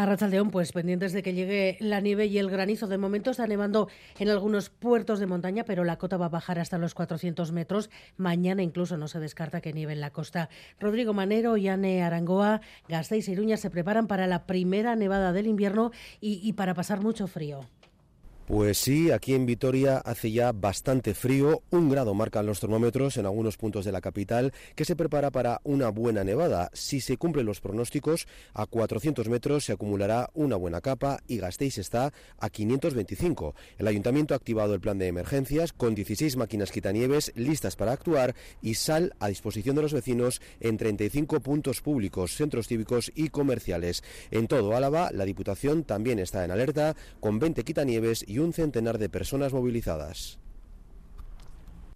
A pues pendientes de que llegue la nieve y el granizo. De momento está nevando en algunos puertos de montaña, pero la cota va a bajar hasta los 400 metros. Mañana incluso no se descarta que nieve en la costa. Rodrigo Manero y Arangoa, Gasteiz y Iruña se preparan para la primera nevada del invierno y, y para pasar mucho frío. Pues sí, aquí en Vitoria hace ya bastante frío, un grado marcan los termómetros en algunos puntos de la capital, que se prepara para una buena nevada. Si se cumplen los pronósticos, a 400 metros se acumulará una buena capa y Gasteiz está a 525. El ayuntamiento ha activado el plan de emergencias con 16 máquinas quitanieves listas para actuar y sal a disposición de los vecinos en 35 puntos públicos, centros cívicos y comerciales. En todo Álava, la Diputación también está en alerta con 20 quitanieves y un centenar de personas movilizadas.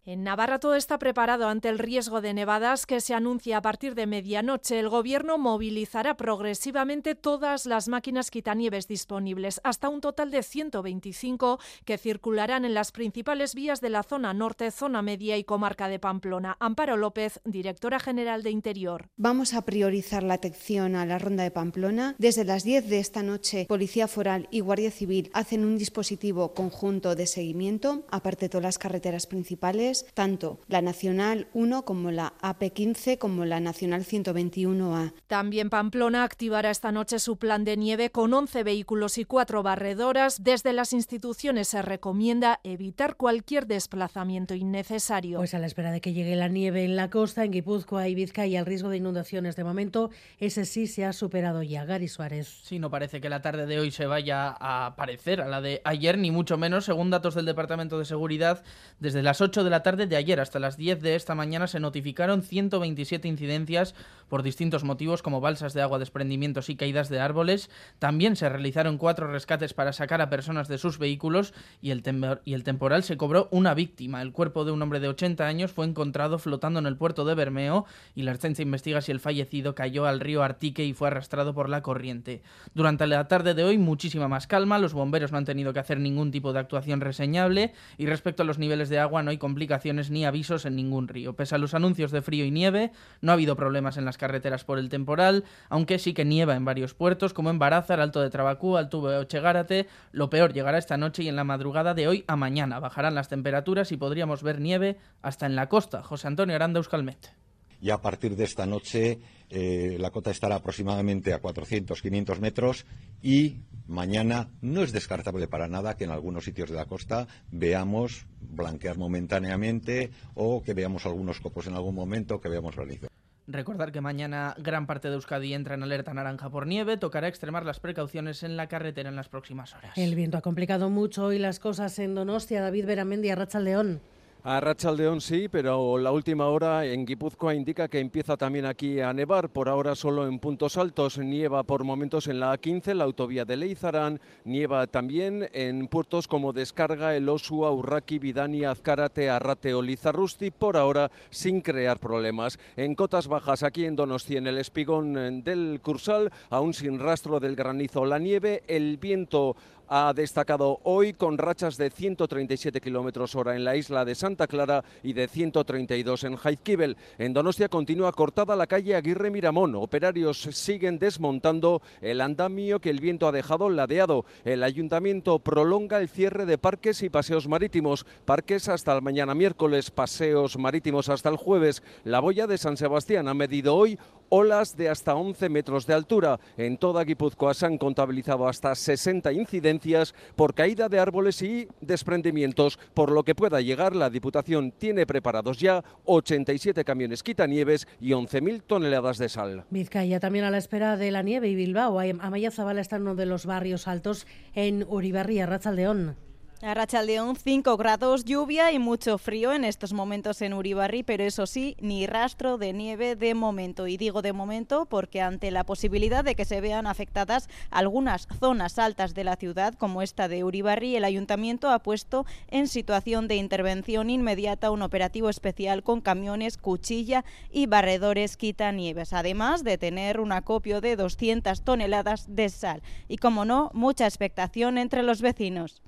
En Navarra todo está preparado ante el riesgo de nevadas que se anuncia a partir de medianoche. El Gobierno movilizará progresivamente todas las máquinas quitanieves disponibles, hasta un total de 125 que circularán en las principales vías de la zona norte, zona media y comarca de Pamplona. Amparo López, directora general de Interior. Vamos a priorizar la atención a la ronda de Pamplona. Desde las 10 de esta noche, Policía Foral y Guardia Civil hacen un dispositivo conjunto de seguimiento, aparte de todas las carreteras principales tanto la Nacional 1 como la AP15 como la Nacional 121A. También Pamplona activará esta noche su plan de nieve con 11 vehículos y 4 barredoras. Desde las instituciones se recomienda evitar cualquier desplazamiento innecesario. Pues a la espera de que llegue la nieve en la costa, en Guipúzcoa y Vizcaya, el riesgo de inundaciones de momento, ese sí se ha superado ya. Gary Suárez. Sí, no parece que la tarde de hoy se vaya a parecer a la de ayer, ni mucho menos, según datos del Departamento de Seguridad, desde las 8 de la tarde de ayer hasta las 10 de esta mañana se notificaron 127 incidencias por distintos motivos como balsas de agua, desprendimientos y caídas de árboles. También se realizaron cuatro rescates para sacar a personas de sus vehículos y el, y el temporal se cobró una víctima. El cuerpo de un hombre de 80 años fue encontrado flotando en el puerto de Bermeo y la Arcense investiga si el fallecido cayó al río Artique y fue arrastrado por la corriente. Durante la tarde de hoy muchísima más calma, los bomberos no han tenido que hacer ningún tipo de actuación reseñable y respecto a los niveles de agua no hay complicaciones ni avisos en ningún río. Pese a los anuncios de frío y nieve, no ha habido problemas en las carreteras por el temporal, aunque sí que nieva en varios puertos, como en Barazar, Alto de Trabacú, Alto de Ochegárate. Lo peor llegará esta noche y en la madrugada de hoy a mañana. Bajarán las temperaturas y podríamos ver nieve hasta en la costa. José Antonio Aranda, Euskalmet. Y a partir de esta noche eh, la cota estará aproximadamente a 400-500 metros y mañana no es descartable para nada que en algunos sitios de la costa veamos blanquear momentáneamente o que veamos algunos copos en algún momento, que veamos realizar. Recordar que mañana gran parte de Euskadi entra en alerta naranja por nieve. Tocará extremar las precauciones en la carretera en las próximas horas. El viento ha complicado mucho hoy las cosas en Donostia. David Beramendi, Racha León. A Rachaldeón sí, pero la última hora en Guipúzcoa indica que empieza también aquí a nevar. Por ahora solo en puntos altos. Nieva por momentos en la A15, la autovía de Leizarán. Nieva también en puertos como Descarga, El Osua, Urraki, Vidani, Azcárate, Arrate o Lizarrusti. Por ahora sin crear problemas. En cotas bajas aquí en Donosti, en el espigón del Cursal, aún sin rastro del granizo la nieve. El viento ha destacado hoy con rachas de 137 kilómetros hora en la isla de Santa Clara y de 132 en Jaizkibel. En Donostia continúa cortada la calle Aguirre Miramón. Operarios siguen desmontando el andamio que el viento ha dejado ladeado. El ayuntamiento prolonga el cierre de parques y paseos marítimos. Parques hasta el mañana miércoles, paseos marítimos hasta el jueves. La boya de San Sebastián ha medido hoy olas de hasta 11 metros de altura. En toda Guipúzcoa se han contabilizado hasta 60 incidencias por caída de árboles y desprendimientos, por lo que pueda llegar la Diputación tiene preparados ya 87 camiones quitanieves y 11.000 toneladas de sal. Vizcaya también a la espera de la nieve y Bilbao. Amaya Zabala está en uno de los barrios altos en Uribarri, Rachaldeón. A León, 5 grados, lluvia y mucho frío en estos momentos en Uribarri, pero eso sí, ni rastro de nieve de momento. Y digo de momento porque ante la posibilidad de que se vean afectadas algunas zonas altas de la ciudad, como esta de Uribarri, el ayuntamiento ha puesto en situación de intervención inmediata un operativo especial con camiones, cuchilla y barredores quitanieves, además de tener un acopio de 200 toneladas de sal. Y como no, mucha expectación entre los vecinos.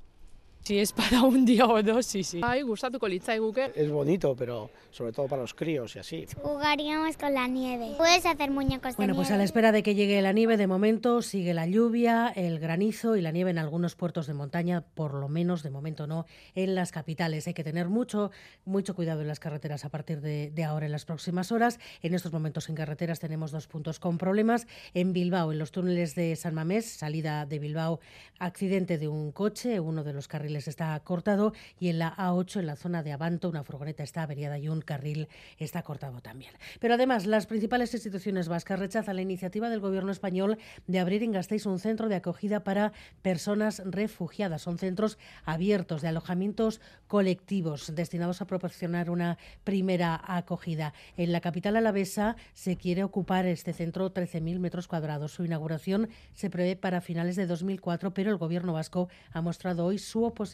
Si es para un día o dos, sí, sí. Ay, gustatuko litzaiguke. Es bonito, pero sobre todo para los críos y así. Jugaríamos con la nieve. Puedes hacer muñecos Bueno, de pues nieve. a la espera de que llegue la nieve, de momento sigue la lluvia, el granizo y la nieve en algunos puertos de montaña, por lo menos de momento no en las capitales. Hay que tener mucho, mucho cuidado en las carreteras a partir de, de ahora en las próximas horas. En estos momentos en carreteras tenemos dos puntos con problemas. En Bilbao, en los túneles de San Mamés, salida de Bilbao, accidente de un coche, uno de los carriles está cortado y en la A8, en la zona de Abanto, una furgoneta está averiada y un carril está cortado también. Pero además, las principales instituciones vascas rechazan la iniciativa del gobierno español de abrir en Gasteiz un centro de acogida para personas refugiadas. Son centros abiertos de alojamientos colectivos destinados a proporcionar una primera acogida. En la capital alavesa se quiere ocupar este centro 13.000 metros cuadrados. Su inauguración se prevé para finales de 2004, pero el gobierno vasco ha mostrado hoy su oposición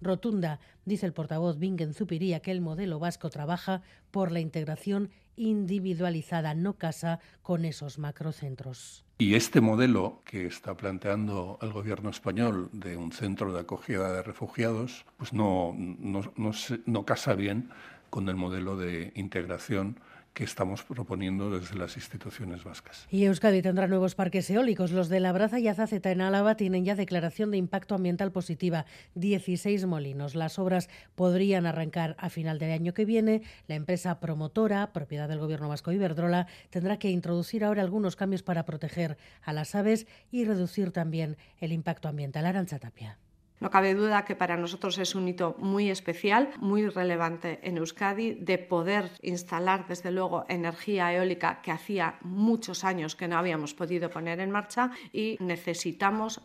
rotunda. Dice el portavoz Bingen Zupiría que el modelo vasco trabaja por la integración individualizada, no casa con esos macrocentros. Y este modelo que está planteando el gobierno español de un centro de acogida de refugiados, pues no, no, no, no casa bien con el modelo de integración que estamos proponiendo desde las instituciones vascas. Y Euskadi tendrá nuevos parques eólicos. Los de Labraza y Azaceta en Álava tienen ya declaración de impacto ambiental positiva, 16 molinos. Las obras podrían arrancar a final del año que viene. La empresa promotora, propiedad del gobierno vasco Iberdrola, tendrá que introducir ahora algunos cambios para proteger a las aves y reducir también el impacto ambiental. Arancha Tapia. No cabe duda que para nosotros es un hito muy especial, muy relevante en Euskadi, de poder instalar desde luego energía eólica que hacía muchos años que no habíamos podido poner en marcha y necesitamos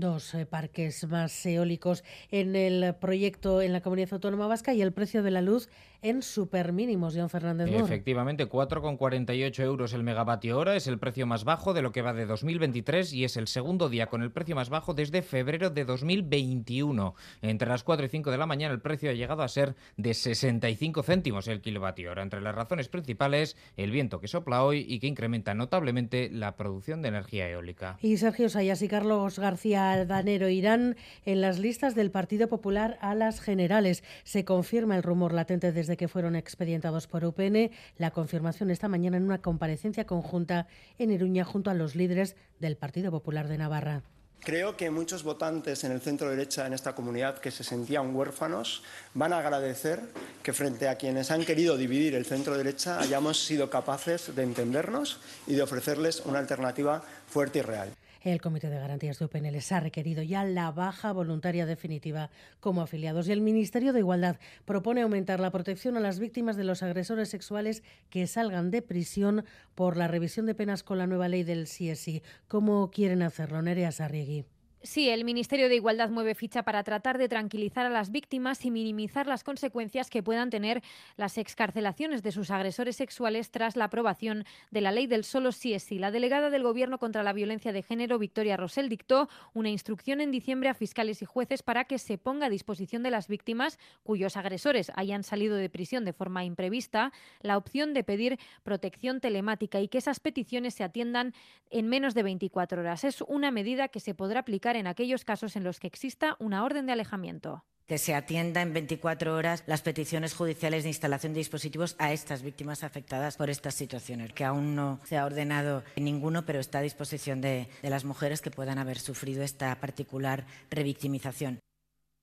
dos eh, parques más eólicos en el proyecto en la comunidad autónoma vasca y el precio de la luz en supermínimos, John Fernández. Efectivamente, 4,48 euros el megavatio hora es el precio más bajo de lo que va de 2023 y es el segundo día con el precio más bajo desde febrero de 2021. Entre las 4 y 5 de la mañana el precio ha llegado a ser de 65 céntimos el kilovatio hora. Entre las razones principales, el viento que sopla hoy y que incrementa notablemente la producción de energía eólica. Y Sergio Sayas y Carlos García Aldanero irán en las listas del Partido Popular a las generales. Se confirma el rumor latente desde que fueron expedientados por UPN. La confirmación esta mañana en una comparecencia conjunta en Iruña junto a los líderes del Partido Popular de Navarra. Creo que muchos votantes en el centro derecha en esta comunidad que se sentían huérfanos van a agradecer que frente a quienes han querido dividir el centro derecha hayamos sido capaces de entendernos y de ofrecerles una alternativa fuerte y real. El Comité de Garantías de UPN les ha requerido ya la baja voluntaria definitiva como afiliados y el Ministerio de Igualdad propone aumentar la protección a las víctimas de los agresores sexuales que salgan de prisión por la revisión de penas con la nueva ley del CSI. ¿Cómo quieren hacerlo, Nerea Sarriegui? Sí, el Ministerio de Igualdad mueve ficha para tratar de tranquilizar a las víctimas y minimizar las consecuencias que puedan tener las excarcelaciones de sus agresores sexuales tras la aprobación de la ley del solo sí es sí. La delegada del Gobierno contra la violencia de género, Victoria Rosell, dictó una instrucción en diciembre a fiscales y jueces para que se ponga a disposición de las víctimas cuyos agresores hayan salido de prisión de forma imprevista la opción de pedir protección telemática y que esas peticiones se atiendan en menos de 24 horas. Es una medida que se podrá aplicar en aquellos casos en los que exista una orden de alejamiento que se atienda en 24 horas las peticiones judiciales de instalación de dispositivos a estas víctimas afectadas por estas situaciones, que aún no se ha ordenado ninguno, pero está a disposición de, de las mujeres que puedan haber sufrido esta particular revictimización.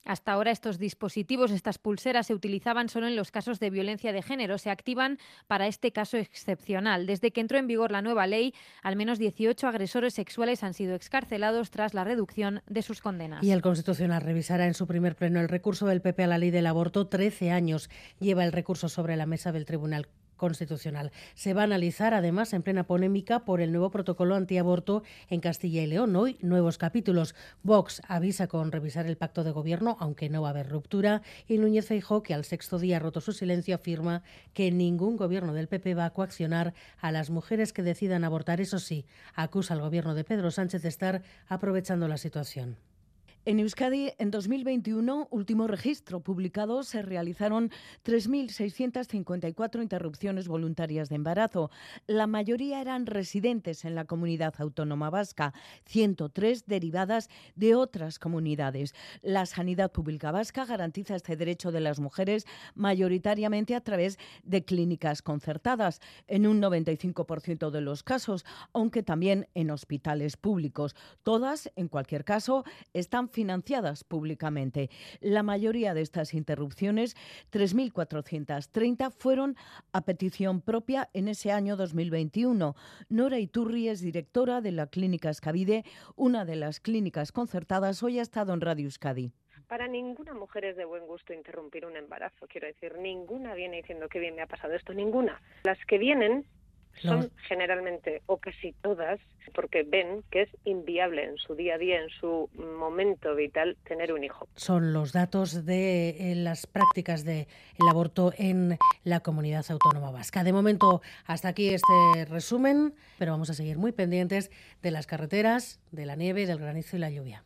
Hasta ahora estos dispositivos, estas pulseras, se utilizaban solo en los casos de violencia de género. Se activan para este caso excepcional. Desde que entró en vigor la nueva ley, al menos 18 agresores sexuales han sido excarcelados tras la reducción de sus condenas. Y el Constitucional revisará en su primer pleno el recurso del PP a la ley del aborto. 13 años lleva el recurso sobre la mesa del Tribunal Constitucional. Se va a analizar, además, en plena polémica por el nuevo protocolo antiaborto en Castilla y León. Hoy, nuevos capítulos. Vox avisa con revisar el pacto de gobierno, aunque no va a haber ruptura. Y Núñez Feijó, que al sexto día ha roto su silencio, afirma que ningún gobierno del PP va a coaccionar a las mujeres que decidan abortar. Eso sí, acusa al gobierno de Pedro Sánchez de estar aprovechando la situación. En Euskadi, en 2021, último registro publicado, se realizaron 3.654 interrupciones voluntarias de embarazo. La mayoría eran residentes en la comunidad autónoma vasca, 103 derivadas de otras comunidades. La sanidad pública vasca garantiza este derecho de las mujeres mayoritariamente a través de clínicas concertadas, en un 95% de los casos, aunque también en hospitales públicos. Todas, en cualquier caso, están financiadas públicamente. La mayoría de estas interrupciones, 3.430, fueron a petición propia en ese año 2021. Nora Iturri es directora de la Clínica Escavide, una de las clínicas concertadas. Hoy ha estado en Radio Euskadi. Para ninguna mujer es de buen gusto interrumpir un embarazo. Quiero decir, ninguna viene diciendo que bien me ha pasado esto, ninguna. Las que vienen son generalmente o casi todas porque ven que es inviable en su día a día, en su momento vital, tener un hijo. Son los datos de eh, las prácticas del aborto en la comunidad autónoma vasca. De momento, hasta aquí este resumen, pero vamos a seguir muy pendientes de las carreteras, de la nieve, del granizo y la lluvia.